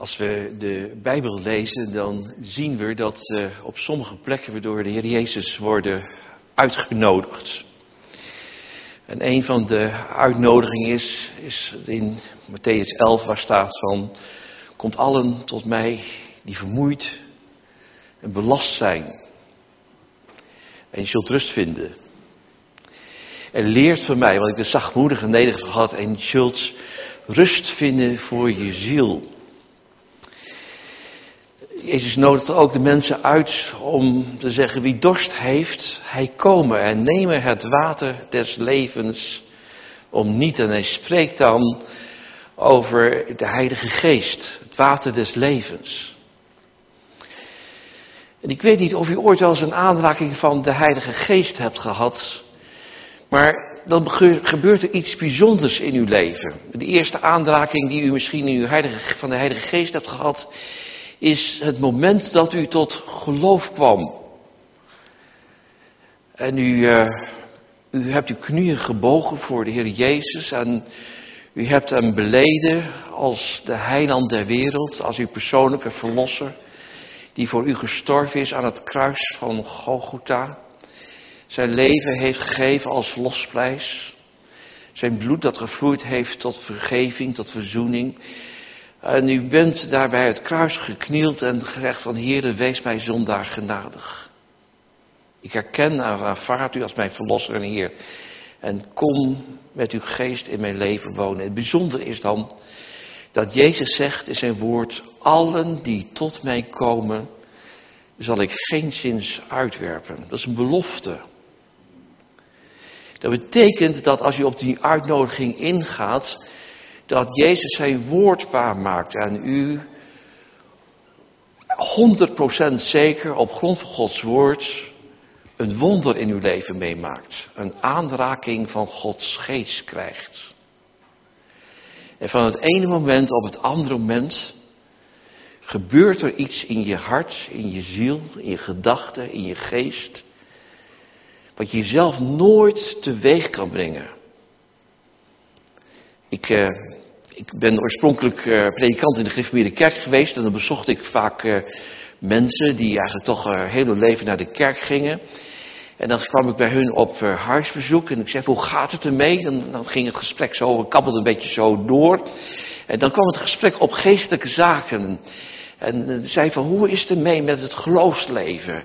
Als we de Bijbel lezen, dan zien we dat uh, op sommige plekken we door de Heer Jezus worden uitgenodigd. En een van de uitnodigingen is, is in Matthäus 11, waar staat van, komt allen tot mij die vermoeid en belast zijn. En je zult rust vinden. En leert van mij, want ik ben zachtmoedig en nederig gehad, en je zult rust vinden voor je ziel. Jezus nodigt ook de mensen uit om te zeggen, wie dorst heeft, hij komen en nemen het water des levens om niet. En hij spreekt dan over de Heilige Geest, het water des levens. En ik weet niet of u ooit wel eens een aanraking van de Heilige Geest hebt gehad, maar dan gebeurt er iets bijzonders in uw leven. De eerste aanraking die u misschien in uw van de Heilige Geest hebt gehad, is het moment dat u tot geloof kwam. En u, uh, u hebt uw knieën gebogen voor de Heer Jezus en u hebt hem beleden als de heiland der wereld, als uw persoonlijke verlosser, die voor u gestorven is aan het kruis van Golgotha. Zijn leven heeft gegeven als losprijs. Zijn bloed dat gevloeid heeft tot vergeving, tot verzoening. En u bent daar bij het kruis geknield en gezegd van Heere, wees mij zondaar genadig. Ik herken en aanvaard u als mijn verlosser en Heer. En kom met uw geest in mijn leven wonen. Het bijzondere is dan dat Jezus zegt in zijn woord, allen die tot mij komen, zal ik geen zins uitwerpen. Dat is een belofte. Dat betekent dat als je op die uitnodiging ingaat, dat Jezus zijn woord waar maakt aan u. 100% zeker op grond van Gods woord een wonder in uw leven meemaakt. Een aanraking van Gods geest krijgt. En van het ene moment op het andere moment gebeurt er iets in je hart, in je ziel, in je gedachten, in je geest. Wat je zelf nooit teweeg kan brengen. Ik, eh, ik ben oorspronkelijk uh, predikant in de Gereformeerde Kerk geweest. En dan bezocht ik vaak uh, mensen die eigenlijk toch uh, heel hun leven naar de kerk gingen. En dan kwam ik bij hun op huisbezoek en ik zei, hoe gaat het ermee? En dan ging het gesprek zo, kabbelde een beetje zo door. En dan kwam het gesprek op geestelijke zaken. En zei van, hoe is het ermee met het geloofsleven?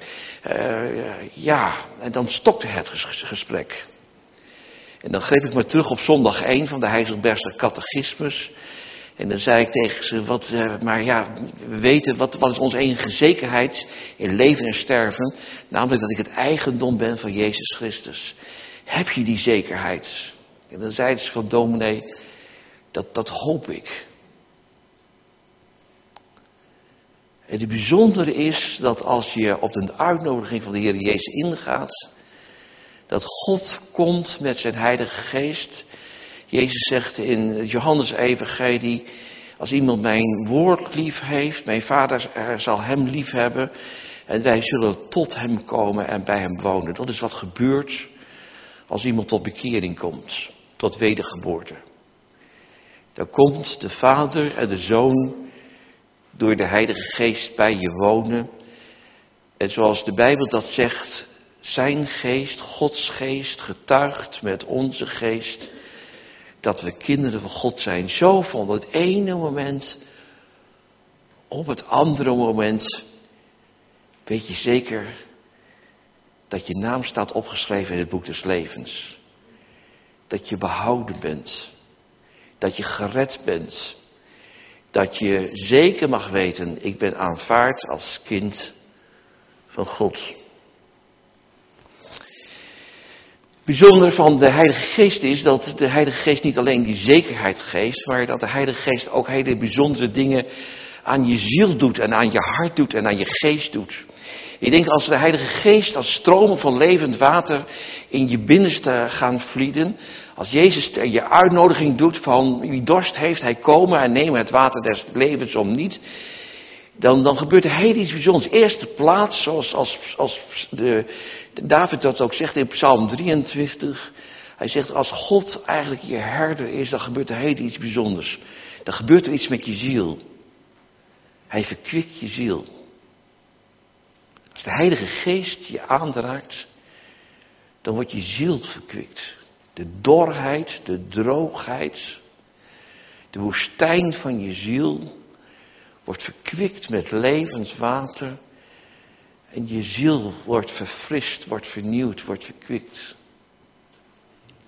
ja, en dan stokte het gesprek. En dan greep ik me terug op zondag 1 van de Heidelbergse catechismus. En dan zei ik tegen ze, wat, uh, maar ja, we weten, wat, wat is onze enige zekerheid in leven en sterven? Namelijk dat ik het eigendom ben van Jezus Christus. Heb je die zekerheid? En dan zeiden ze van dominee, dat, dat hoop ik. En het bijzondere is dat als je op de uitnodiging van de Heer Jezus ingaat, dat God komt met zijn Heilige Geest. Jezus zegt in Johannes Evangelie, als iemand mijn woord lief heeft, mijn vader zal hem lief hebben en wij zullen tot hem komen en bij hem wonen. Dat is wat gebeurt als iemand tot bekering komt, tot wedergeboorte. Dan komt de vader en de zoon door de Heilige Geest bij je wonen. En zoals de Bijbel dat zegt, zijn geest, Gods geest, getuigt met onze geest dat we kinderen van God zijn. Zo van het ene moment op het andere moment weet je zeker dat je naam staat opgeschreven in het boek des levens. Dat je behouden bent. Dat je gered bent. Dat je zeker mag weten, ik ben aanvaard als kind van God. Bijzonder van de Heilige Geest is dat de Heilige Geest niet alleen die zekerheid geeft, maar dat de Heilige Geest ook hele bijzondere dingen aan je ziel doet en aan je hart doet en aan je geest doet. Ik denk als de Heilige Geest als stromen van levend water in je binnenste gaan vlieden, als Jezus je uitnodiging doet van wie dorst heeft, hij komen en nemen het water des levens om niet, dan, dan gebeurt er heel iets bijzonders. Eerste plaats, zoals als, als de, David dat ook zegt in Psalm 23. Hij zegt, als God eigenlijk je herder is, dan gebeurt er heel iets bijzonders. Dan gebeurt er iets met je ziel. Hij verkwikt je ziel. Als de Heilige Geest je aanraakt, dan wordt je ziel verkwikt. De dorheid, de droogheid, de woestijn van je ziel wordt verkwikt met levenswater. En je ziel wordt verfrist, wordt vernieuwd, wordt verkwikt.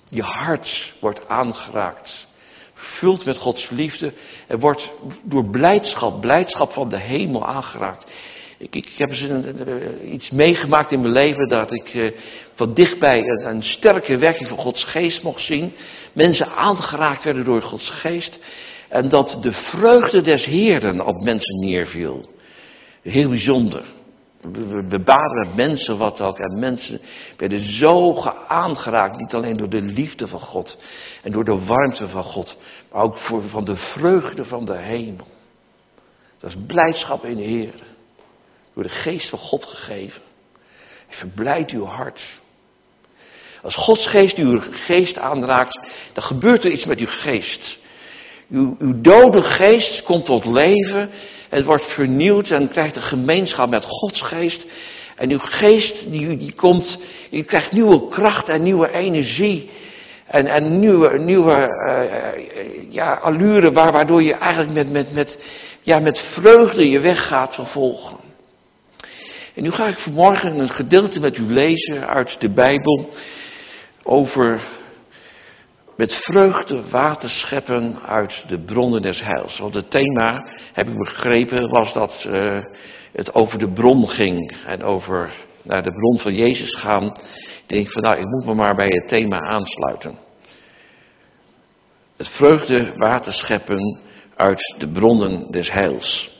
Je hart wordt aangeraakt, vult met Gods liefde en wordt door blijdschap, blijdschap van de hemel aangeraakt. Ik, ik, heb iets meegemaakt in mijn leven dat ik uh, van dichtbij een, een, sterke werking van Gods geest mocht zien. Mensen aangeraakt werden door Gods geest. En dat de vreugde des Heeren op mensen neerviel. Heel bijzonder. We baden mensen wat ook. En mensen werden zo aangeraakt. Niet alleen door de liefde van God. En door de warmte van God. Maar ook voor, van de vreugde van de hemel. Dat is blijdschap in de Heer. Door de geest van God gegeven. Verblijd uw hart. Als Gods geest uw geest aanraakt, dan gebeurt er iets met uw geest. Uw, uw dode geest komt tot leven. Het wordt vernieuwd en krijgt een gemeenschap met Gods geest. En uw geest die, die komt, je krijgt nieuwe kracht en nieuwe energie. En, en nieuwe, nieuwe uh, ja, allure waardoor je eigenlijk met, met, met, ja, met vreugde je weg gaat vervolgen. En nu ga ik vanmorgen een gedeelte met u lezen uit de Bijbel over met vreugde water scheppen uit de bronnen des heils. Want het thema, heb ik begrepen, was dat uh, het over de bron ging. En over naar de bron van Jezus gaan. Ik denk van nou, ik moet me maar bij het thema aansluiten. Het vreugde water scheppen uit de bronnen des heils.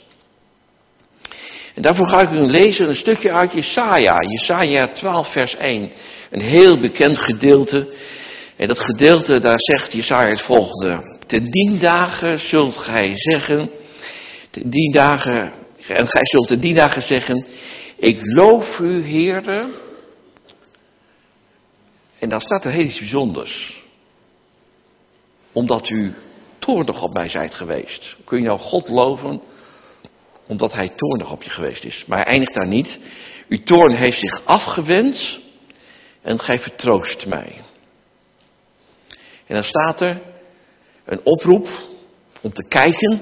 En daarvoor ga ik u lezen een stukje uit Jesaja. Jesaja 12 vers 1. Een heel bekend gedeelte. En dat gedeelte, daar zegt Jesaja het volgende. Ten dien dagen zult gij zeggen, ten dagen, en gij zult ten dien dagen zeggen, ik loof u, Heere. En dan staat er heel iets bijzonders. Omdat u toornig op mij zijt geweest. Kun je nou God loven, omdat hij toornig op je geweest is. Maar hij eindigt daar niet. Uw toorn heeft zich afgewend en gij vertroost mij. En dan staat er een oproep om te kijken.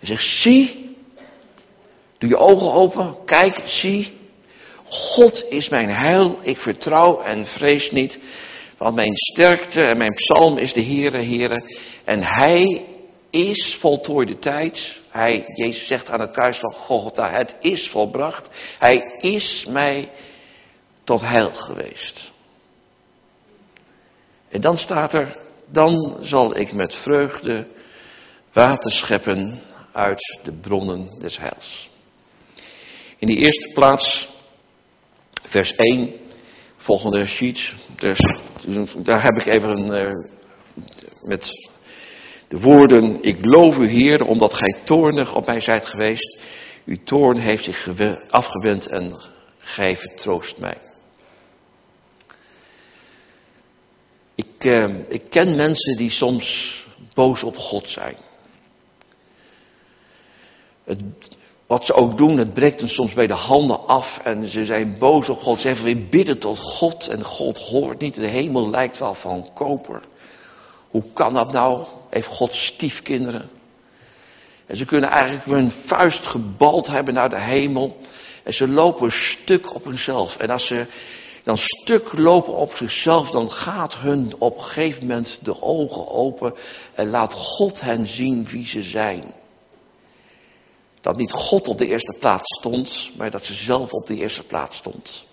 En zegt, zie, doe je ogen open, kijk, zie. God is mijn heil, ik vertrouw en vrees niet. Want mijn sterkte en mijn psalm is de Heere, Heere. En Hij is voltooide tijd. Hij, Jezus zegt aan het kruis van Golgotha, het is volbracht. Hij is mij tot heil geweest. En dan staat er, dan zal ik met vreugde water scheppen uit de bronnen des heils. In de eerste plaats, vers 1, volgende sheet. Dus, daar heb ik even een, uh, met de woorden, ik loof u Heer, omdat gij toornig op mij zijt geweest. Uw toorn heeft zich afgewend en gij vertroost mij. Ik, eh, ik ken mensen die soms boos op God zijn. Het, wat ze ook doen, het breekt hen soms bij de handen af en ze zijn boos op God. Ze even weer bidden tot God en God hoort niet. De hemel lijkt wel van koper. Hoe kan dat nou? Heeft God stiefkinderen? En ze kunnen eigenlijk hun vuist gebald hebben naar de hemel. En ze lopen stuk op hunzelf. En als ze dan stuk lopen op zichzelf, dan gaat hun op een gegeven moment de ogen open en laat God hen zien wie ze zijn. Dat niet God op de eerste plaats stond, maar dat ze zelf op de eerste plaats stond.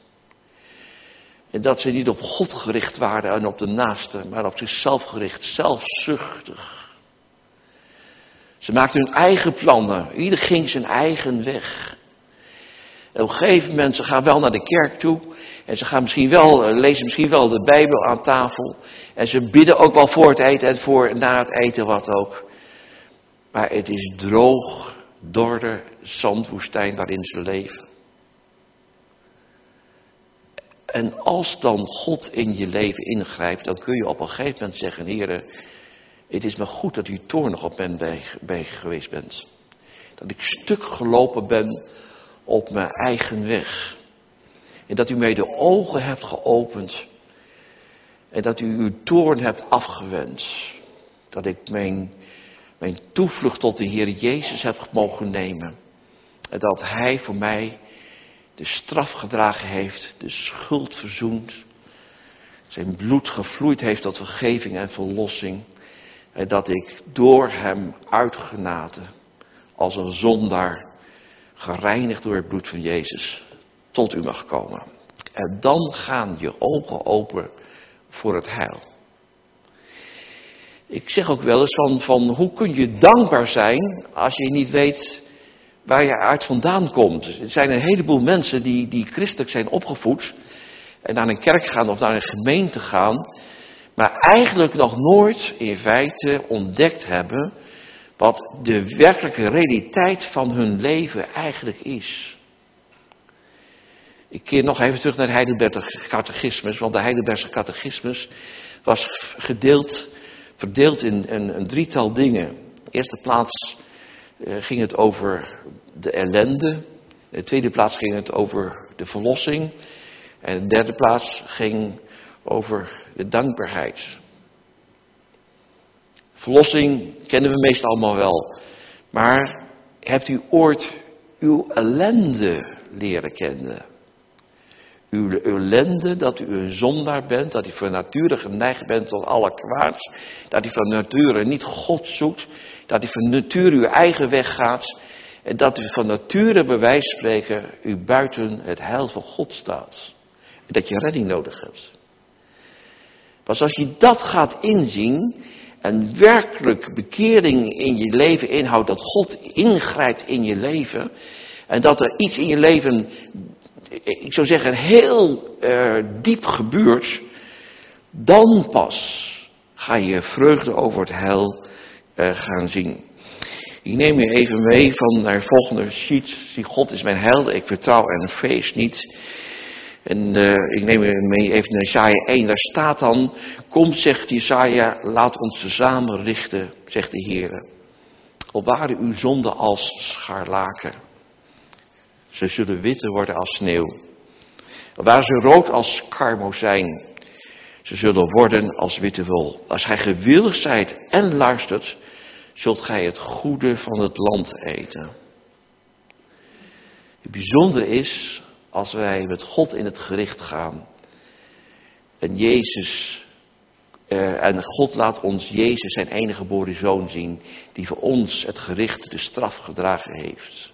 En dat ze niet op God gericht waren en op de naaste, maar op zichzelf gericht, zelfzuchtig. Ze maakten hun eigen plannen, ieder ging zijn eigen weg. En op een gegeven moment, ze gaan wel naar de kerk toe. En ze gaan misschien wel, eh, lezen misschien wel de Bijbel aan tafel. En ze bidden ook wel voor het eten en voor na het eten wat ook. Maar het is droog, dorre zandwoestijn waarin ze leven. En als dan God in je leven ingrijpt, dan kun je op een gegeven moment zeggen, heren, het is me goed dat u toornig op mij geweest bent. Dat ik stuk gelopen ben op mijn eigen weg. En dat u mij de ogen hebt geopend. En dat u uw toorn hebt afgewend. Dat ik mijn, mijn toevlucht tot de Heer Jezus heb mogen nemen. En dat Hij voor mij de straf gedragen heeft, de schuld verzoend. Zijn bloed gevloeid heeft tot vergeving en verlossing. En dat ik door Hem uitgenaten als een zondaar, gereinigd door het bloed van Jezus, tot u mag komen. En dan gaan je ogen open voor het heil. Ik zeg ook wel eens van, van hoe kun je dankbaar zijn als je niet weet waar je uit vandaan komt. Er zijn een heleboel mensen die, die christelijk zijn opgevoed en naar een kerk gaan of naar een gemeente gaan, maar eigenlijk nog nooit in feite ontdekt hebben wat de werkelijke realiteit van hun leven eigenlijk is. Ik keer nog even terug naar de Heidelberger catechismus, want de Heidelbergse catechismus was gedeeld, verdeeld in een, een drietal dingen. In de eerste plaats eh, ging het over de ellende. In de tweede plaats ging het over de verlossing. En in de derde plaats ging over de dankbaarheid. Verlossing kennen we meestal allemaal wel. Maar hebt u ooit uw ellende leren kennen? Uw ellende dat u een zondaar bent, dat u van nature geneigd bent tot alle kwaads, dat u van nature niet God zoekt, dat u van nature uw eigen weg gaat en dat u van nature bij wijze van spreken u buiten het heil van God staat. En dat je redding nodig hebt. Pas als je dat gaat inzien en werkelijk bekering in je leven inhoudt, dat God ingrijpt in je leven en dat er iets in je leven ik zou zeggen, heel uh, diep gebeurt, dan pas ga je vreugde over het heil uh, gaan zien. Ik neem je even mee van naar de volgende sheet. Zie, God is mijn held, ik vertrouw en feest niet. En uh, ik neem je mee even naar Isaiah 1. Daar staat dan, kom zegt Isaiah, laat ons tezamen richten, zegt de Heer. Al waren uw zonden als scharlaken ze zullen witter worden als sneeuw. Waar ze rood als karmozijn. Ze zullen worden als witte wol. Als gij gewillig zijt en luistert, zult gij het goede van het land eten. Het bijzondere is, als wij met God in het gericht gaan. En Jezus, eh, en God laat ons Jezus zijn enige geboren zoon zien, die voor ons het gericht, de straf gedragen heeft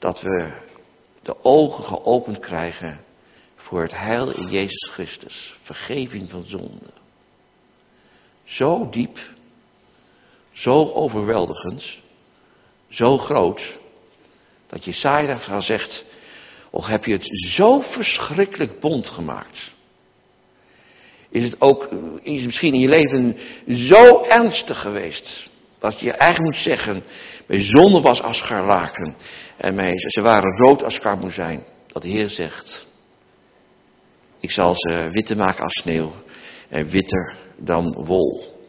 dat we de ogen geopend krijgen voor het heil in Jezus Christus. Vergeving van zonde. Zo diep, zo overweldigend, zo groot, dat Jesaja van zegt, of heb je het zo verschrikkelijk bond gemaakt? Is het ook, is het misschien in je leven zo ernstig geweest, dat je eigenlijk moet zeggen, mijn zonde was als. En mij, ze waren rood als karmozijn. Dat de Heer zegt. Ik zal ze witter maken als sneeuw. En witter dan wol.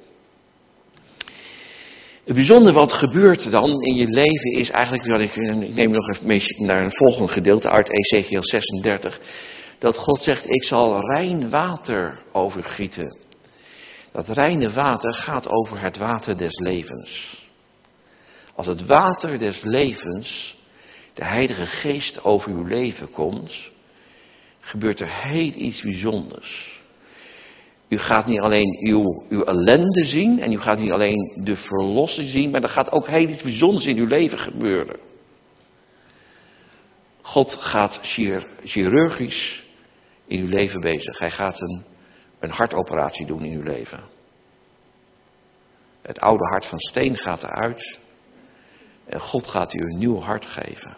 Het bijzondere wat gebeurt dan in je leven is eigenlijk, ik, ik neem nog even naar een volgende gedeelte uit Ezekiel 36, dat God zegt, ik zal rein water overgieten. Dat reine water gaat over het water des levens. Als het water des levens, de Heilige Geest over uw leven komt, gebeurt er heel iets bijzonders. U gaat niet alleen uw, uw ellende zien en u gaat niet alleen de verlossing zien, maar er gaat ook heel iets bijzonders in uw leven gebeuren. God gaat chirurgisch in uw leven bezig. Hij gaat een, een hartoperatie doen in uw leven. Het oude hart van steen gaat eruit. En God gaat u een nieuw hart geven.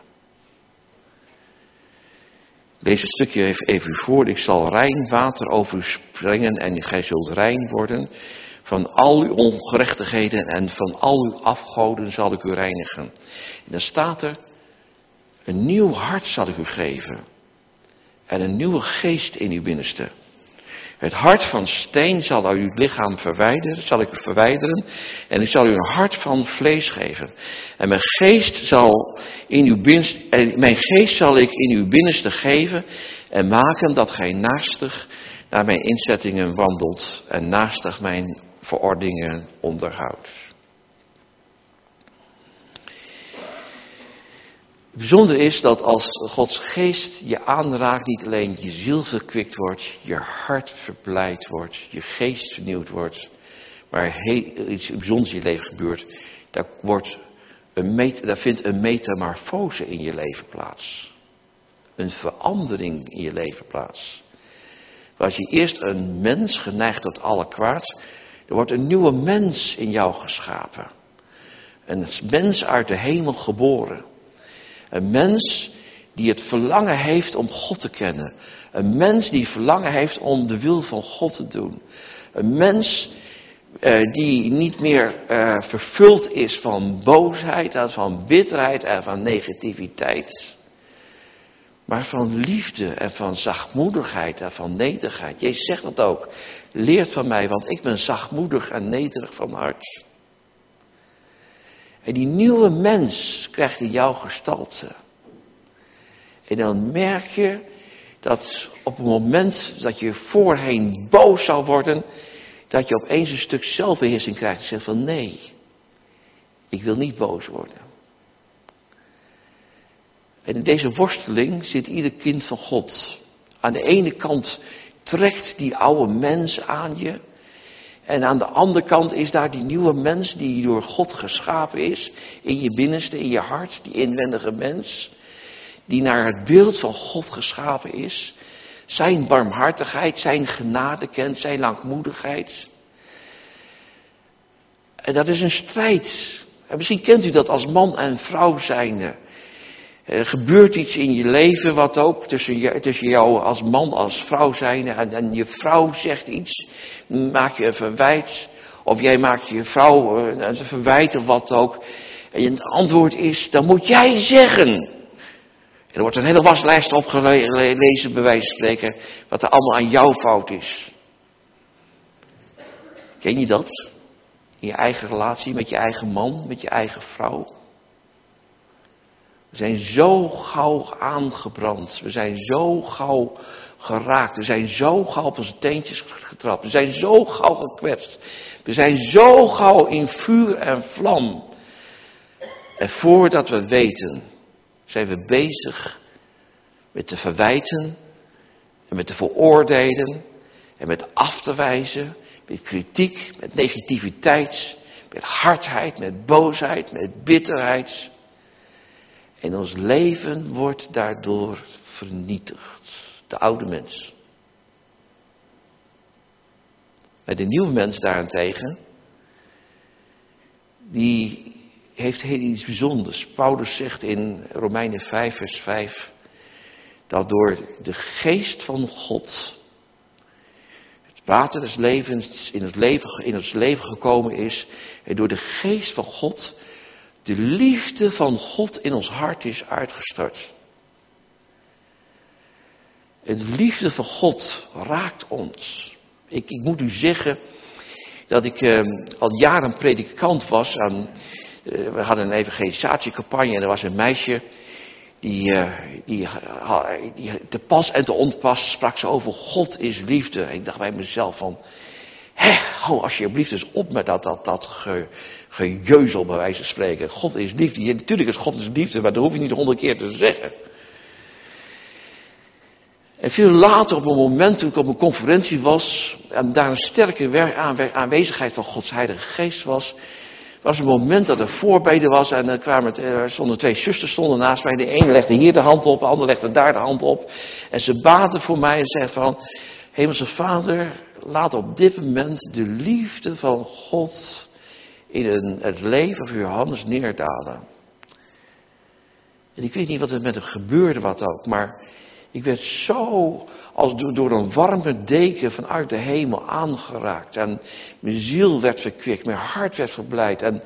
Lees het stukje even, even voor. Ik zal rein water over u springen en gij zult rein worden. Van al uw ongerechtigheden en van al uw afgoden zal ik u reinigen. En dan staat er, een nieuw hart zal ik u geven. En een nieuwe geest in uw binnenste. Het hart van steen zal uit uw lichaam verwijderen, zal ik verwijderen. En ik zal u een hart van vlees geven. En mijn geest zal in uw en mijn geest zal ik in uw binnenste geven. En maken dat gij naastig naar mijn inzettingen wandelt. En naastig mijn verordeningen onderhoudt. Het bijzondere is dat als Gods geest je aanraakt, niet alleen je ziel verkwikt wordt, je hart verblijd wordt, je geest vernieuwd wordt, maar iets bijzonders in je leven gebeurt, daar, wordt een daar vindt een metamorfose in je leven plaats. Een verandering in je leven plaats. Als je eerst een mens geneigd tot alle kwaad, er wordt een nieuwe mens in jou geschapen. Een mens uit de hemel geboren. Een mens die het verlangen heeft om God te kennen. Een mens die verlangen heeft om de wil van God te doen. Een mens eh, die niet meer eh, vervuld is van boosheid en van bitterheid en van negativiteit. Maar van liefde en van zachtmoedigheid en van nederigheid. Jezus zegt dat ook. Leert van mij, want ik ben zachtmoedig en nederig van hart. En die nieuwe mens krijgt in jouw gestalte. En dan merk je dat op het moment dat je voorheen boos zou worden, dat je opeens een stuk zelfbeheersing krijgt. En zegt van nee, ik wil niet boos worden. En in deze worsteling zit ieder kind van God. Aan de ene kant trekt die oude mens aan je. En aan de andere kant is daar die nieuwe mens die door God geschapen is. In je binnenste, in je hart, die inwendige mens. Die naar het beeld van God geschapen is. Zijn barmhartigheid, zijn genade kent, zijn langmoedigheid. En dat is een strijd. En misschien kent u dat als man en vrouw zijnde. Er gebeurt iets in je leven wat ook tussen, je, tussen jou als man, als vrouw zijn. En, en je vrouw zegt iets, maak je een verwijt. Of jij maakt je vrouw eh, een verwijt of wat ook. En het antwoord is, dan moet jij zeggen. En er wordt een hele waslijst opgelezen, bij wijze van spreken, wat er allemaal aan jouw fout is. Ken je dat? In je eigen relatie met je eigen man, met je eigen vrouw. We zijn zo gauw aangebrand. We zijn zo gauw geraakt. We zijn zo gauw op onze teentjes getrapt. We zijn zo gauw gekwetst. We zijn zo gauw in vuur en vlam. En voordat we weten, zijn we bezig met te verwijten en met te veroordelen en met af te wijzen, met kritiek, met negativiteit, met hardheid, met boosheid, met bitterheid. En ons leven wordt daardoor vernietigd. De oude mens. Bij de nieuwe mens daarentegen, die heeft heel iets bijzonders. Paulus zegt in Romeinen 5, vers 5, dat door de geest van God het water des levens in het leven, in het leven gekomen is en door de geest van God de liefde van God in ons hart is uitgestort. De liefde van God raakt ons. Ik, ik moet u zeggen dat ik eh, al jaren predikant was. Aan, eh, we hadden een evangelisatiecampagne en er was een meisje die, uh, die, die te pas en te onpas sprak ze over God is liefde. Ik dacht bij mezelf van, Hé, hou alsjeblieft eens op met dat, dat, dat ge, gejeuzel bij wijze van spreken. God is liefde. Ja, natuurlijk is God is liefde, maar dat hoef je niet honderd keer te zeggen. En veel later, op een moment toen ik op een conferentie was, en daar een sterke aanwezigheid van Gods Heilige Geest was, was een moment dat er voorbeden was en er, kwamen, er stonden twee zusters stonden naast mij. De ene legde hier de hand op, de andere legde daar de hand op. En ze baden voor mij en zeiden van, Hemelse Vader, laat op dit moment de liefde van God in het leven van Johannes neerdalen. En ik weet niet wat er met hem gebeurde, wat ook, maar ik werd zo als door een warme deken vanuit de hemel aangeraakt. En mijn ziel werd verkwikt, mijn hart werd verblijd. En,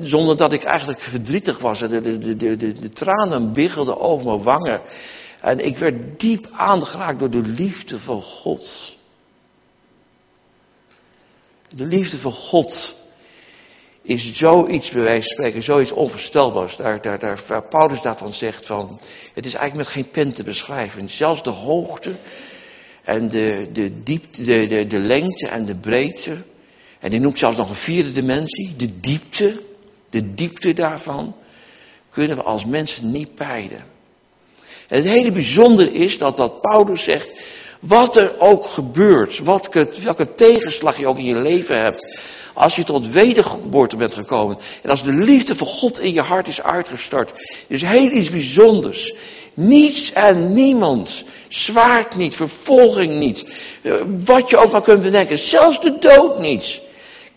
zonder dat ik eigenlijk verdrietig was. De, de, de, de tranen biggelden over mijn wangen. En ik werd diep aangeraakt door de liefde van God. De liefde van God is zoiets, bij wijze van spreken, zoiets onvoorstelbaars. Daar, daar, daar, waar Paulus daarvan zegt van, het is eigenlijk met geen pen te beschrijven. Zelfs de hoogte en de, de diepte, de, de, de lengte en de breedte. En die noemt zelfs nog een vierde dimensie, de diepte. De diepte daarvan kunnen we als mensen niet peilen. En het hele bijzondere is dat, dat Paulus zegt, wat er ook gebeurt, wat, welke tegenslag je ook in je leven hebt, als je tot wedergeboorte bent gekomen en als de liefde van God in je hart is uitgestart, is heel iets bijzonders. Niets en niemand, zwaard niet, vervolging niet, eh, wat je ook maar kunt bedenken, zelfs de dood niet,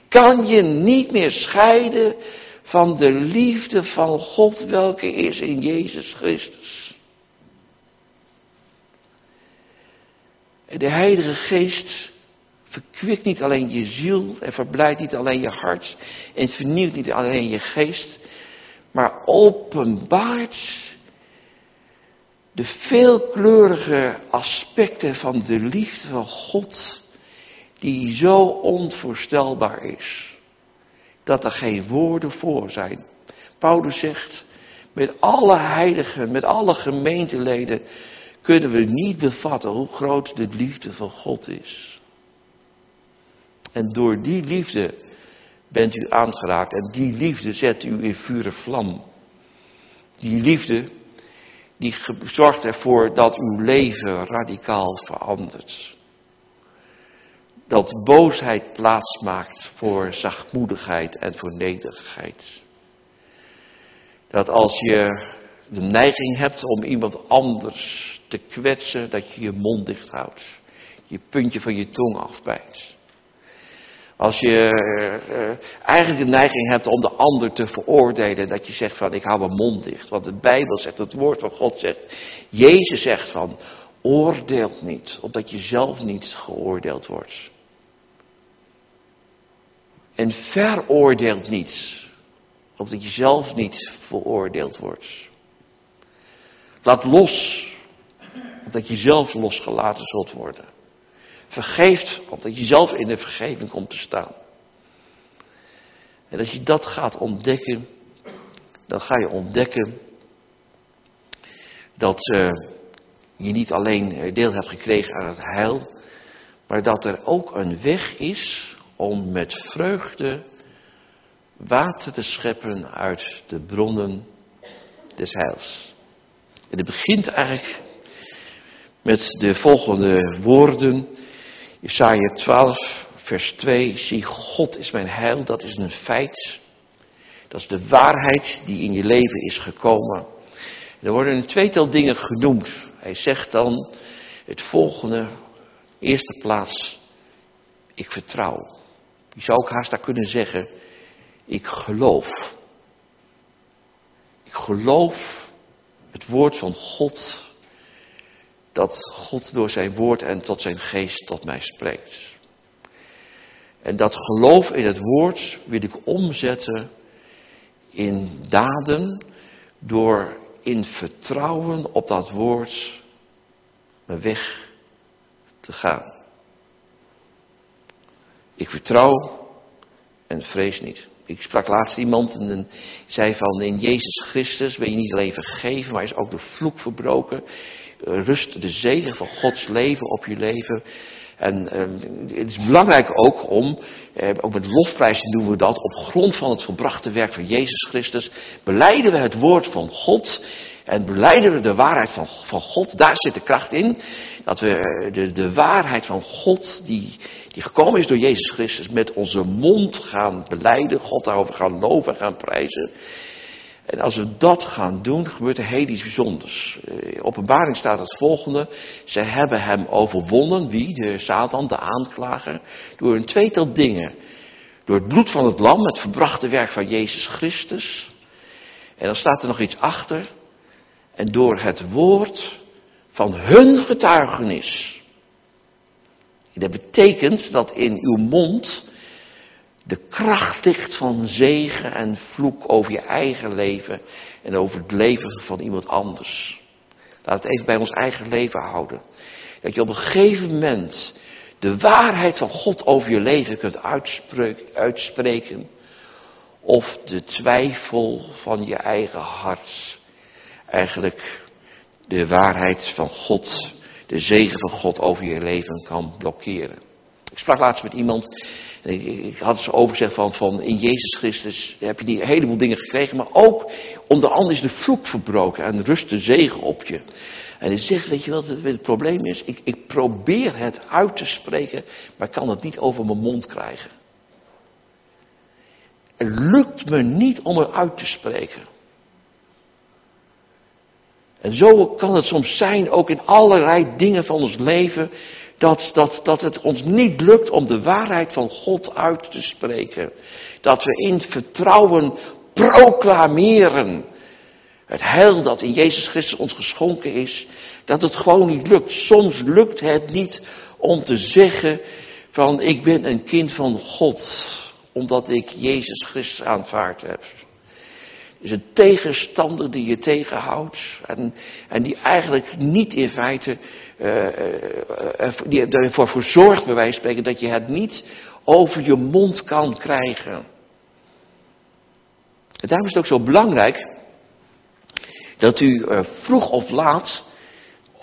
kan je niet meer scheiden van de liefde van God welke is in Jezus Christus. De Heilige Geest verkwikt niet alleen je ziel en verblijdt niet alleen je hart en vernieuwt niet alleen je geest, maar openbaart de veelkleurige aspecten van de liefde van God, die zo onvoorstelbaar is dat er geen woorden voor zijn. Paulus zegt, met alle heiligen, met alle gemeenteleden kunnen we niet bevatten hoe groot de liefde van God is. En door die liefde bent u aangeraakt en die liefde zet u in vuur vlam. Die liefde die zorgt ervoor dat uw leven radicaal verandert dat boosheid plaatsmaakt voor zachtmoedigheid en voor nederigheid. Dat als je de neiging hebt om iemand anders te kwetsen, dat je je mond dicht houdt. Je puntje van je tong afbijt. Als je uh, eigenlijk de neiging hebt om de ander te veroordelen, dat je zegt van ik hou mijn mond dicht. Want de Bijbel zegt, het woord van God zegt, Jezus zegt van oordeelt niet, opdat je zelf niet geoordeeld wordt. En veroordeelt niet, opdat je zelf niet veroordeeld wordt. Laat los, opdat je zelf losgelaten zult worden. Vergeeft, opdat je zelf in de vergeving komt te staan. En als je dat gaat ontdekken, dan ga je ontdekken dat uh, je niet alleen deel hebt gekregen aan het heil, maar dat er ook een weg is om met vreugde water te scheppen uit de bronnen des heils. En het begint eigenlijk met de volgende woorden. Jesaja 12, vers 2. Zie, God is mijn heil, dat is een feit. Dat is de waarheid die in je leven is gekomen. er worden een tweetal dingen genoemd. Hij zegt dan het volgende, eerste plaats, ik vertrouw. Je zou ook haast daar kunnen zeggen, ik geloof. Ik geloof het woord van God, dat God door zijn woord en tot zijn geest tot mij spreekt. En dat geloof in het woord wil ik omzetten in daden door in vertrouwen op dat woord mijn weg te gaan. Ik vertrouw en vrees niet. Ik sprak laatst iemand en zei van in Jezus Christus ben je niet alleen vergeven, maar is ook de vloek verbroken. Rust de zegen van Gods leven op je leven. En eh, het is belangrijk ook om, eh, ook met lofprijzen doen we dat, op grond van het volbrachte werk van Jezus Christus, beleiden we het woord van God en beleiden we de waarheid van, van God. Daar zit de kracht in. Dat we eh, de, de waarheid van God, die, die gekomen is door Jezus Christus, met onze mond gaan beleiden. God daarover gaan loven en gaan prijzen. En als we dat gaan doen, gebeurt er heel iets bijzonders. In eh, openbaring staat het volgende. Ze hebben hem overwonnen. Wie? De Satan, de aanklager. Door een tweetal dingen. Door het bloed van het lam, het verbrachte werk van Jezus Christus. En dan staat er nog iets achter. En door het woord van hun getuigenis. Dat betekent dat in uw mond de kracht ligt van zegen en vloek over je eigen leven en over het leven van iemand anders. Laat het even bij ons eigen leven houden. Dat je op een gegeven moment de waarheid van God over je leven kunt uitspreken. Of de twijfel van je eigen hart eigenlijk de waarheid van God, de zegen van God over je leven kan blokkeren. Ik sprak laatst met iemand, ik had ze overzegd van, van in Jezus Christus heb je die heleboel dingen gekregen, maar ook onder andere is de vloek verbroken en rust de zegen op je. En hij zegt, weet je wat het, het probleem is? Ik, ik probeer het uit te spreken, maar ik kan het niet over mijn mond krijgen. Het lukt me niet om het uit te spreken. En zo kan het soms zijn, ook in allerlei dingen van ons leven, dat, dat, dat het ons niet lukt om de waarheid van God uit te spreken. Dat we in vertrouwen proclameren. Het heil dat in Jezus Christus ons geschonken is, dat het gewoon niet lukt. Soms lukt het niet om te zeggen van ik ben een kind van God, omdat ik Jezus Christus aanvaard heb is een tegenstander die je tegenhoudt. En, en die eigenlijk niet in feite uh, uh, die ervoor voor zorgt, bij wijze van spreken, dat je het niet over je mond kan krijgen. En daarom is het ook zo belangrijk dat u vroeg of laat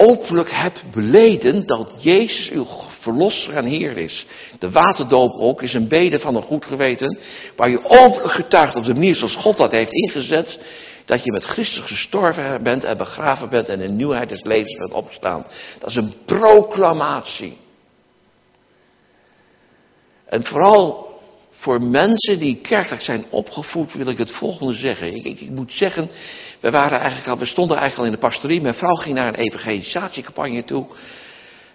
openlijk hebt beleden dat Jezus uw verlosser en Heer is. De waterdoop ook is een bede van een goed geweten, waar je openlijk getuigt op de manier zoals God dat heeft ingezet, dat je met Christus gestorven bent en begraven bent en in nieuwheid des levens bent opgestaan. Dat is een proclamatie. En vooral voor mensen die kerkelijk zijn opgevoed wil ik het volgende zeggen. Ik, ik, ik, moet zeggen, we, waren eigenlijk al, we stonden eigenlijk al in de pastorie. Mijn vrouw ging naar een evangelisatiecampagne toe.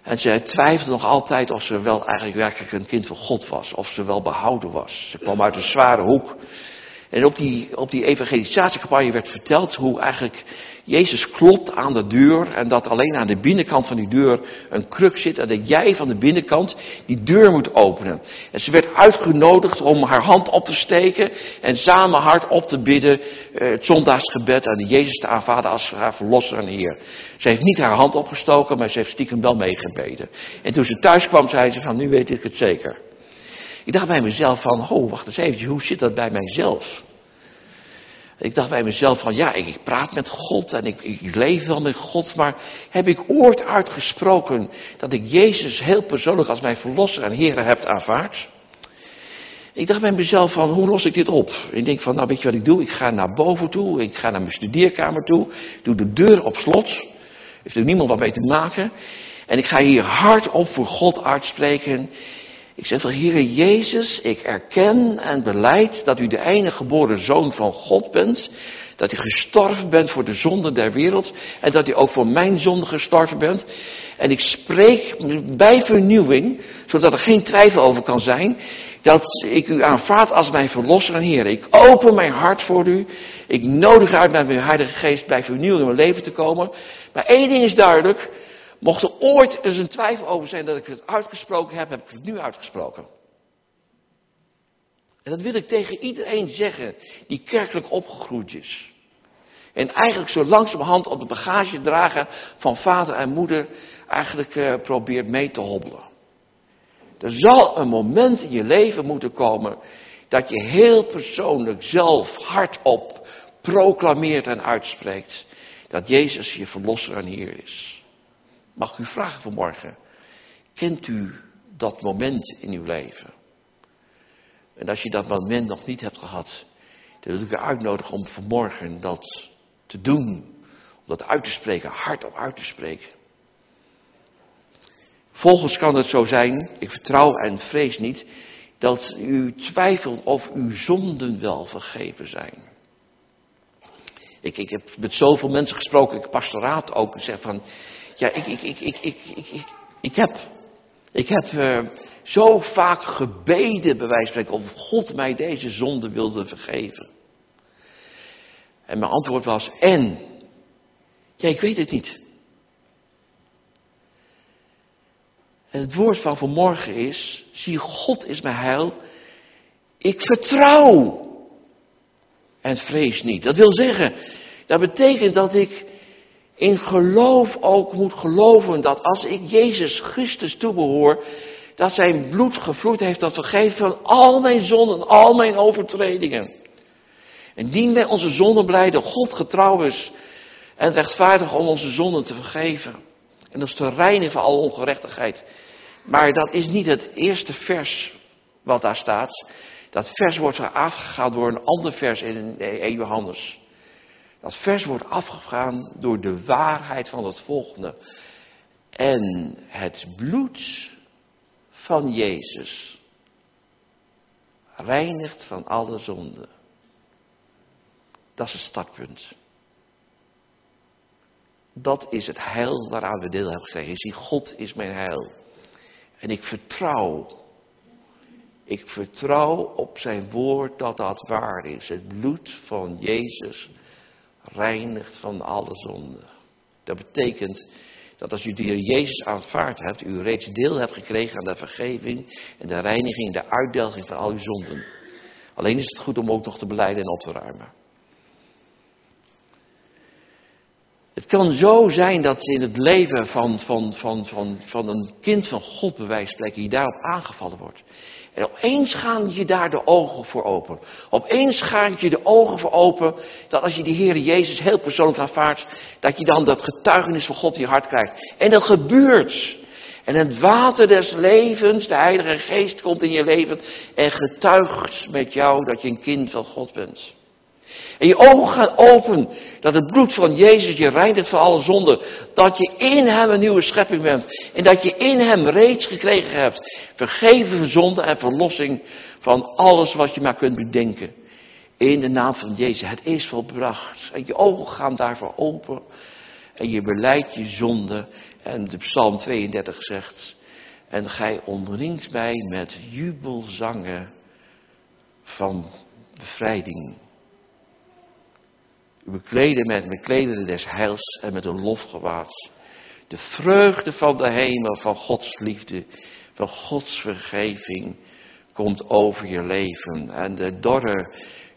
En ze twijfelde nog altijd of ze wel eigenlijk werkelijk een kind van God was. Of ze wel behouden was. Ze kwam uit een zware hoek. En op die, op die evangelisatiecampagne werd verteld hoe eigenlijk Jezus klopt aan de deur en dat alleen aan de binnenkant van die deur een kruk zit en dat jij van de binnenkant die deur moet openen. En ze werd uitgenodigd om haar hand op te steken en samen hard op te bidden eh, het zondagsgebed en Jezus te aanvaarden als haar verlosser en Heer. Ze heeft niet haar hand opgestoken, maar ze heeft stiekem wel meegebeden. En toen ze thuis kwam, zei ze van nu weet ik het zeker. Ik dacht bij mezelf van, oh wacht eens even, hoe zit dat bij mijzelf? Ik dacht bij mezelf van, ja, ik, praat met God en ik, ik, leef wel met God, maar heb ik ooit uitgesproken dat ik Jezus heel persoonlijk als mijn verlosser en Heer heb aanvaard? Ik dacht bij mezelf van, hoe los ik dit op? Ik denk van, nou weet je wat ik doe? Ik ga naar boven toe, ik ga naar mijn studeerkamer toe, doe de deur op slot, heeft er niemand wat mee te maken. En ik ga hier hardop voor God uitspreken. Ik zeg Heere Jezus, ik erken en beleid dat u de enige geboren zoon van God bent. Dat u gestorven bent voor de zonde der wereld. En dat u ook voor mijn zonde gestorven bent. En ik spreek bij vernieuwing, zodat er geen twijfel over kan zijn. Dat ik u aanvaard als mijn verlosser en Heer. Ik open mijn hart voor u. Ik nodig uit met mijn Heilige Geest bij vernieuwing in mijn leven te komen. Maar één ding is duidelijk. Mocht er ooit eens een twijfel over zijn dat ik het uitgesproken heb, heb ik het nu uitgesproken. En dat wil ik tegen iedereen zeggen die kerkelijk opgegroeid is. En eigenlijk zo langzamerhand op de bagage dragen van vader en moeder eigenlijk uh, probeert mee te hobbelen. Er zal een moment in je leven moeten komen dat je heel persoonlijk zelf hardop proclameert en uitspreekt dat Jezus je verlosser en Heer is. Mag ik u vragen vanmorgen, kent u dat moment in uw leven? En als je dat moment nog niet hebt gehad, dan wil ik u uitnodigen om vanmorgen dat te doen. Om dat uit te spreken, hardop uit te spreken. Volgens kan het zo zijn, ik vertrouw en vrees niet, dat u twijfelt of uw zonden wel vergeven zijn. Ik, ik heb met zoveel mensen gesproken, ik pastoraat ook, en zeg van, ja, ik, ik, ik, ik, ik, ik, ik, ik heb, ik heb uh, zo vaak gebeden, bij wijze van spreken, of God mij deze zonde wilde vergeven. En mijn antwoord was, en? Ja, ik weet het niet. En het woord van vanmorgen is, zie God is mijn heil. Ik vertrouw en vrees niet. Dat wil zeggen, dat betekent dat ik in geloof ook moet geloven dat als ik Jezus Christus toebehoor, dat zijn bloed gevloeid heeft tot vergeven van al mijn zonden, al mijn overtredingen. En dien wij onze zonden blijden, God getrouw is en rechtvaardig om onze zonden te vergeven. En dat is te reinigen van alle ongerechtigheid. Maar dat is niet het eerste vers wat daar staat. Dat vers wordt afgegaan door een ander vers in 1 Johannes. Dat vers wordt afgegaan door de waarheid van het volgende. En het bloed van Jezus reinigt van alle zonden. Dat is het startpunt. Dat is het heil waaraan we deel hebben gekregen. Je ziet, God is mijn heil. En ik vertrouw. Ik vertrouw op zijn woord dat dat waar is. Het bloed van Jezus reinigt van alle zonden. Dat betekent dat als u de Heer Jezus aanvaard hebt, u reeds deel hebt gekregen aan de vergeving en de reiniging, de uitdelging van al uw zonden. Alleen is het goed om ook nog te beleiden en op te ruimen. Het kan zo zijn dat in het leven van, van, van, van, van een kind van God, bij wijze je daarop aangevallen wordt. En opeens gaan je daar de ogen voor open. Opeens gaan je de ogen voor open dat als je de Heer Jezus heel persoonlijk aanvaardt, dat je dan dat getuigenis van God in je hart krijgt. En dat gebeurt. En het water des levens, de Heilige Geest komt in je leven en getuigt met jou dat je een kind van God bent. En je ogen gaan open. Dat het bloed van Jezus je reinigt van alle zonden. Dat je in hem een nieuwe schepping bent. En dat je in hem reeds gekregen hebt. Vergeven van zonde en verlossing van alles wat je maar kunt bedenken. In de naam van Jezus. Het is volbracht. En je ogen gaan daarvoor open. En je beleidt je zonde. En de Psalm 32 zegt. En gij omringt mij met jubelzangen van bevrijding. U bekleden met de klederen des heils en met een lofgewaad. De vreugde van de hemel, van Gods liefde, van Gods vergeving komt over je leven. En de dorre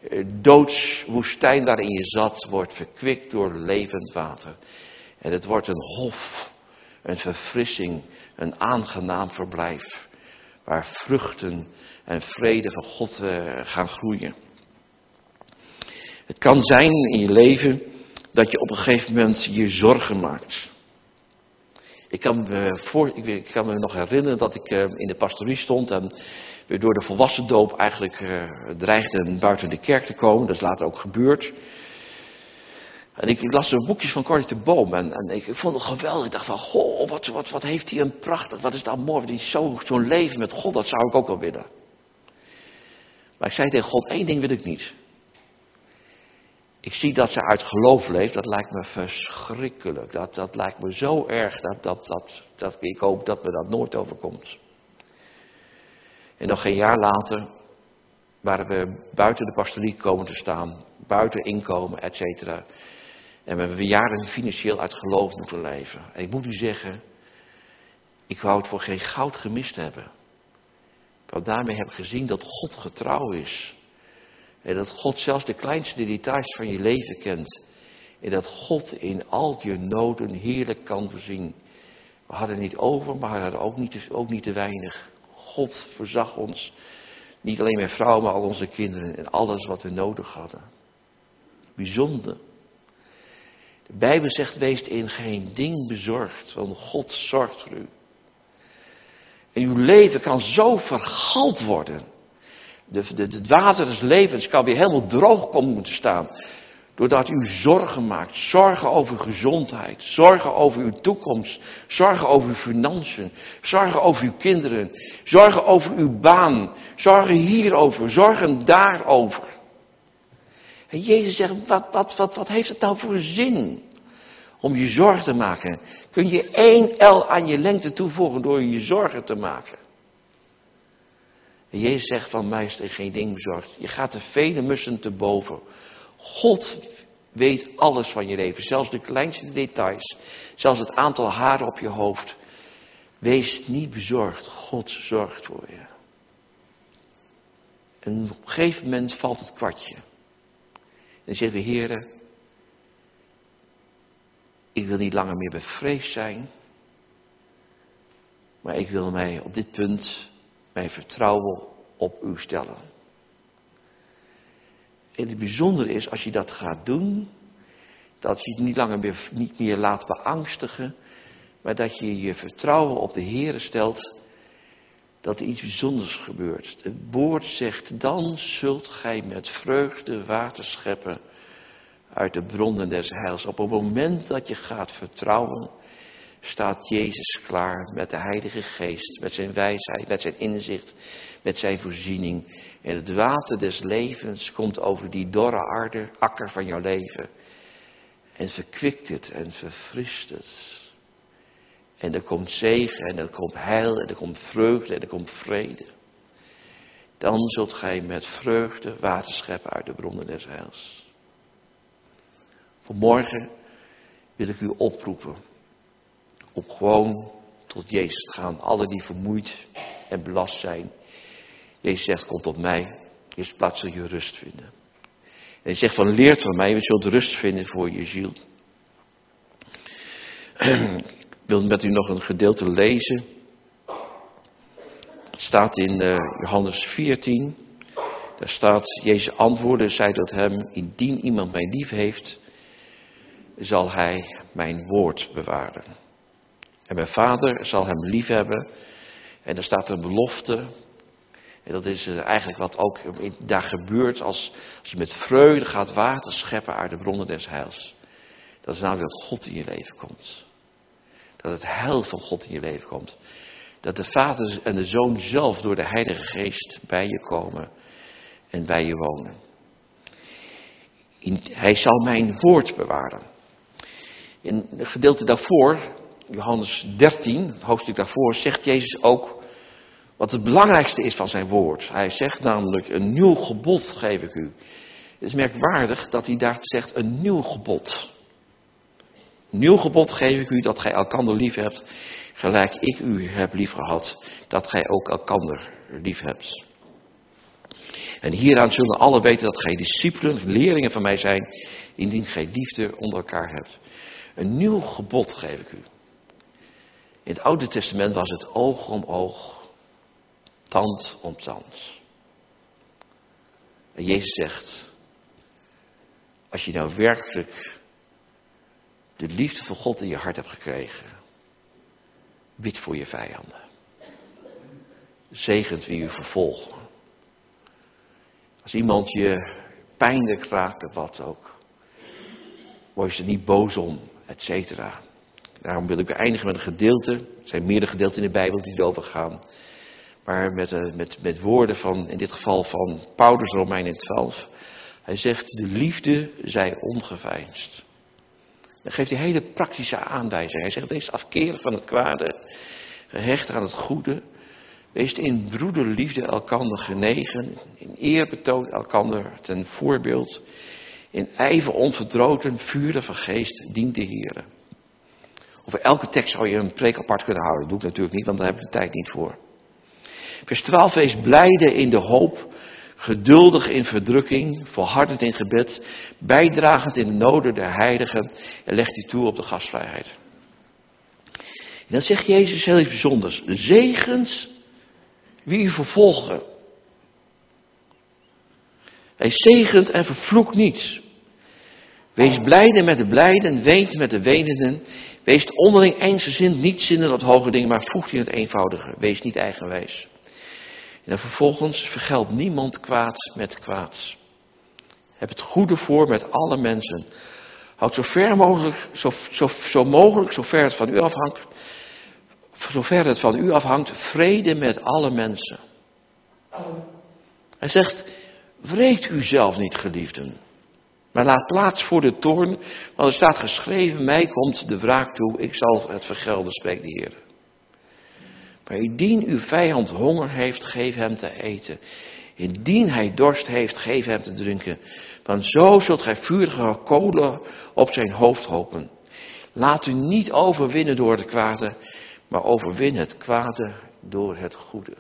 eh, doodswoestijn waarin je zat, wordt verkwikt door levend water. En het wordt een hof, een verfrissing, een aangenaam verblijf. Waar vruchten en vrede van God eh, gaan groeien. Het kan zijn in je leven dat je op een gegeven moment je zorgen maakt. Ik kan me, voor, ik me nog herinneren dat ik eh, in de pastorie stond en door de volwassen doop eigenlijk uh, dreigden buiten de kerk te komen. Dat is later ook gebeurd. En ik, las zo boekjes van Corrie de Boom en, ik, vond het geweldig. Ik dacht van, goh, wat, wat, wat heeft hij een prachtig, wat is dat mooi. Zo'n zo leven met God, dat zou ik ook wel willen. Maar ik zei tegen God, één ding wil ik niet. Ik zie dat ze uit geloof leeft, dat lijkt me verschrikkelijk. Dat, dat lijkt me zo erg, dat, dat, dat, dat, ik hoop dat me dat nooit overkomt. En nog geen jaar later waren we buiten de pastorie komen te staan, buiten inkomen, et cetera. En we hebben jaren financieel uit geloof moeten leven. En ik moet u zeggen, ik wou het voor geen goud gemist hebben. Want daarmee heb ik gezien dat God getrouw is. En dat God zelfs de kleinste details van je leven kent. En dat God in al je noden heerlijk kan voorzien. We hadden niet over, maar we hadden ook niet, ook niet te weinig. God voorzag ons, niet alleen mijn vrouw, maar ook onze kinderen en alles wat we nodig hadden. Bijzonder. De Bijbel zegt, wees in geen ding bezorgd, want God zorgt voor u. En uw leven kan zo vergald worden. Het water des levens kan weer helemaal droog komen te staan. Doordat u zorgen maakt. Zorgen over gezondheid. Zorgen over uw toekomst. Zorgen over uw financiën. Zorgen over uw kinderen. Zorgen over uw baan. Zorgen hierover. Zorgen daarover. En Jezus zegt, wat, wat, wat, wat heeft het nou voor zin? Om je zorgen te maken. Kun je één L aan je lengte toevoegen door je zorgen te maken. En Jezus zegt van mij is er geen ding bezorgd. Je gaat de vele mussen te boven. God weet alles van je leven. Zelfs de kleinste details. Zelfs het aantal haren op je hoofd. Wees niet bezorgd. God zorgt voor je. En op een gegeven moment valt het kwartje. En dan zeggen we, heren, ik wil niet langer meer bevreesd zijn. Maar ik wil mij op dit punt, mijn vertrouwen op u stellen. En het bijzondere is, als je dat gaat doen, dat je het niet langer meer, niet meer laat beangstigen, maar dat je je vertrouwen op de Heer stelt, dat er iets bijzonders gebeurt. Het woord zegt, dan zult gij met vreugde water scheppen uit de bronnen des heils. Op het moment dat je gaat vertrouwen, staat Jezus klaar met de Heilige Geest, met zijn wijsheid, met zijn inzicht, met zijn voorziening. En het water des levens komt over die dorre aarde, akker van jouw leven. En verkwikt het en verfrist het. En er komt zegen en er komt heil en er komt vreugde en er komt vrede. Dan zult gij met vreugde water scheppen uit de bronnen des heils. Vanmorgen wil ik u oproepen om gewoon tot Jezus te gaan. Alle die vermoeid en belast zijn. Jezus zegt, kom tot mij. Eerst plaats zul je rust vinden. En hij zegt van, leert van mij, je zult rust vinden voor je ziel. Ik wil met u nog een gedeelte lezen. Het staat in uh, Johannes 14. Daar staat, Jezus antwoordde, zei tot hem, indien iemand mij lief heeft, zal hij mijn woord bewaren. En mijn vader zal hem lief hebben. En er staat een belofte. En dat is eh, eigenlijk wat ook daar gebeurt als, als je met vreugde gaat water scheppen uit de bronnen des heils. Dat is namelijk dat God in je leven komt. Dat het heil van God in je leven komt. Dat de Vader en de Zoon zelf door de Heilige Geest bij je komen en bij je wonen. hij zal mijn woord bewaren. In het gedeelte daarvoor, Johannes 13, het hoofdstuk daarvoor, zegt Jezus ook wat het belangrijkste is van zijn woord. Hij zegt namelijk, een nieuw gebod geef ik u. Het is merkwaardig dat hij daar zegt, een nieuw gebod. Nieuw gebod geef ik u dat gij elkander lief hebt, gelijk ik u heb lief gehad, dat gij ook elkander lief hebt. En hieraan zullen alle weten dat gij discipelen, leerlingen van mij zijn, indien gij liefde onder elkaar hebt. Een nieuw gebod geef ik u. In het Oude Testament was het oog om oog, tand om tand. En Jezus zegt, als je nou werkelijk de liefde van God in je hart hebt gekregen, bid voor je vijanden. Zegent wie u vervolgen. Als iemand je pijnlijk raakt of wat ook, word je er niet boos om, et cetera. Daarom wil ik eindigen met een gedeelte. Er zijn meerdere gedeelten in de Bijbel die erover gaan. Maar met, eh, met, met woorden van, in dit geval van Paulus Romeinen 12. Hij zegt, de liefde zij ongeveinsd. Dan geeft hij hele praktische aanwijzingen. Hij zegt, wees afkerig van het kwade, gehecht aan het goede. Wees in broederliefde elkander genegen, in eer betoont elkander ten voorbeeld. In ijver onverdroten, vuren van geest, dient de Heer. Over elke tekst zou je een preek apart kunnen houden. Dat doe ik natuurlijk niet, want daar heb ik de tijd niet voor. Vers 12, wees blijde in de hoop, geduldig in verdrukking, volhardend in gebed, bijdragend in de noden der heiligen en legt u toe op de gastvrijheid. En dan zegt Jezus heel iets bijzonders. Zegens wie u vervolgen. Hij zegent en vervloekt niets. Wees blijde met de blijden, weent met de wenenden. Wees onderling eensgezind, niet zinnen op hoge dingen, maar voegt in het eenvoudige. Wees niet eigenwijs. En vervolgens vergeld niemand kwaad met kwaad. Heb het goede voor met alle mensen. Houd zo ver mogelijk, zo, zo, zo mogelijk, zover het van u afhangt, zover het van u afhangt, vrede met alle mensen. Hij zegt, wreekt u zelf niet, geliefden. Maar laat plaats voor de toorn, want er staat geschreven, mij komt de wraak toe, ik zal het vergelden, spreekt de Heer. Maar indien uw vijand honger heeft, geef hem te eten. Indien hij dorst heeft, geef hem te drinken. Want zo zult gij vurige kolen op zijn hoofd hopen. Laat u niet overwinnen door het kwade, maar overwin het kwade door het goede.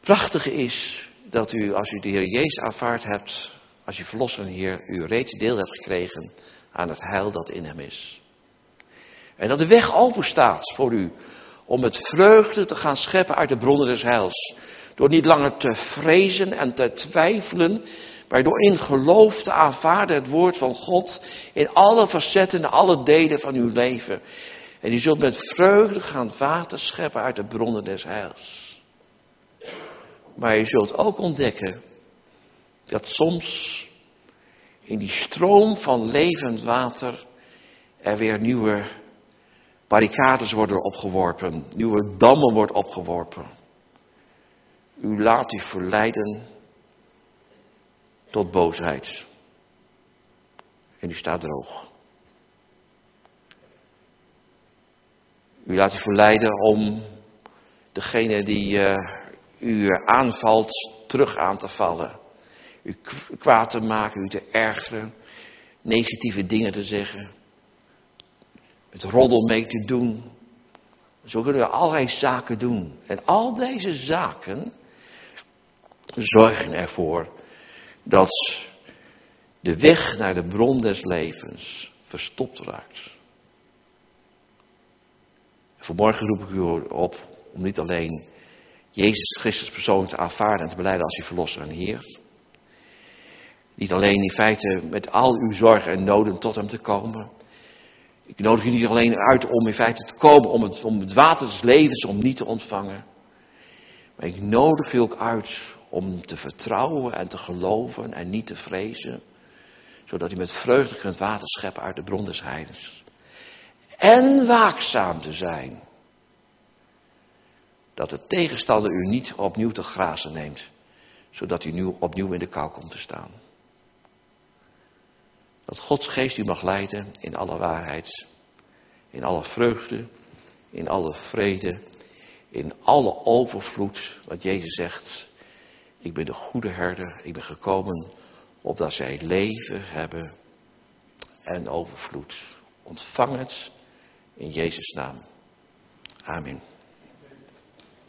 Prachtige is dat u, als u de Heer Jezus aanvaard hebt, als u verlosser Heer, u reeds deel hebt gekregen aan het heil dat in hem is. En dat de weg open staat voor u om met vreugde te gaan scheppen uit de bronnen des heils. Door niet langer te vrezen en te twijfelen, maar door in geloof te aanvaarden het woord van God in alle facetten en alle delen van uw leven. En u zult met vreugde gaan water scheppen uit de bronnen des heils. Maar je zult ook ontdekken dat soms in die stroom van levend water er weer nieuwe barricades worden opgeworpen, nieuwe dammen worden opgeworpen. U laat u verleiden tot boosheid. En u staat droog. U laat u verleiden om degene die uh, u aanvalt terug aan te vallen. U kwaad te maken, u te ergeren, negatieve dingen te zeggen. Met roddel mee te doen. Zo kunnen we allerlei zaken doen. En al deze zaken zorgen ervoor dat de weg naar de bron des levens verstopt raakt. Vanmorgen roep ik u op om niet alleen Jezus Christus persoonlijk te aanvaarden en te beleiden als uw verlosser en Heer. Niet alleen in feite met al uw zorgen en noden tot Hem te komen. Ik nodig u niet alleen uit om in feite te komen om het, om het water des levens om niet te ontvangen. Maar ik nodig u ook uit om te vertrouwen en te geloven en niet te vrezen. Zodat u met vreugde kunt water scheppen uit de bron des heidens. En waakzaam te zijn. Dat de tegenstander u niet opnieuw te grazen neemt. Zodat u nu opnieuw in de kou komt te staan. Dat Gods geest u mag leiden in alle waarheid. In alle vreugde. In alle vrede. In alle overvloed. Wat Jezus zegt. Ik ben de goede herder. Ik ben gekomen opdat zij leven hebben en overvloed. Ontvang het in Jezus' naam. Amen.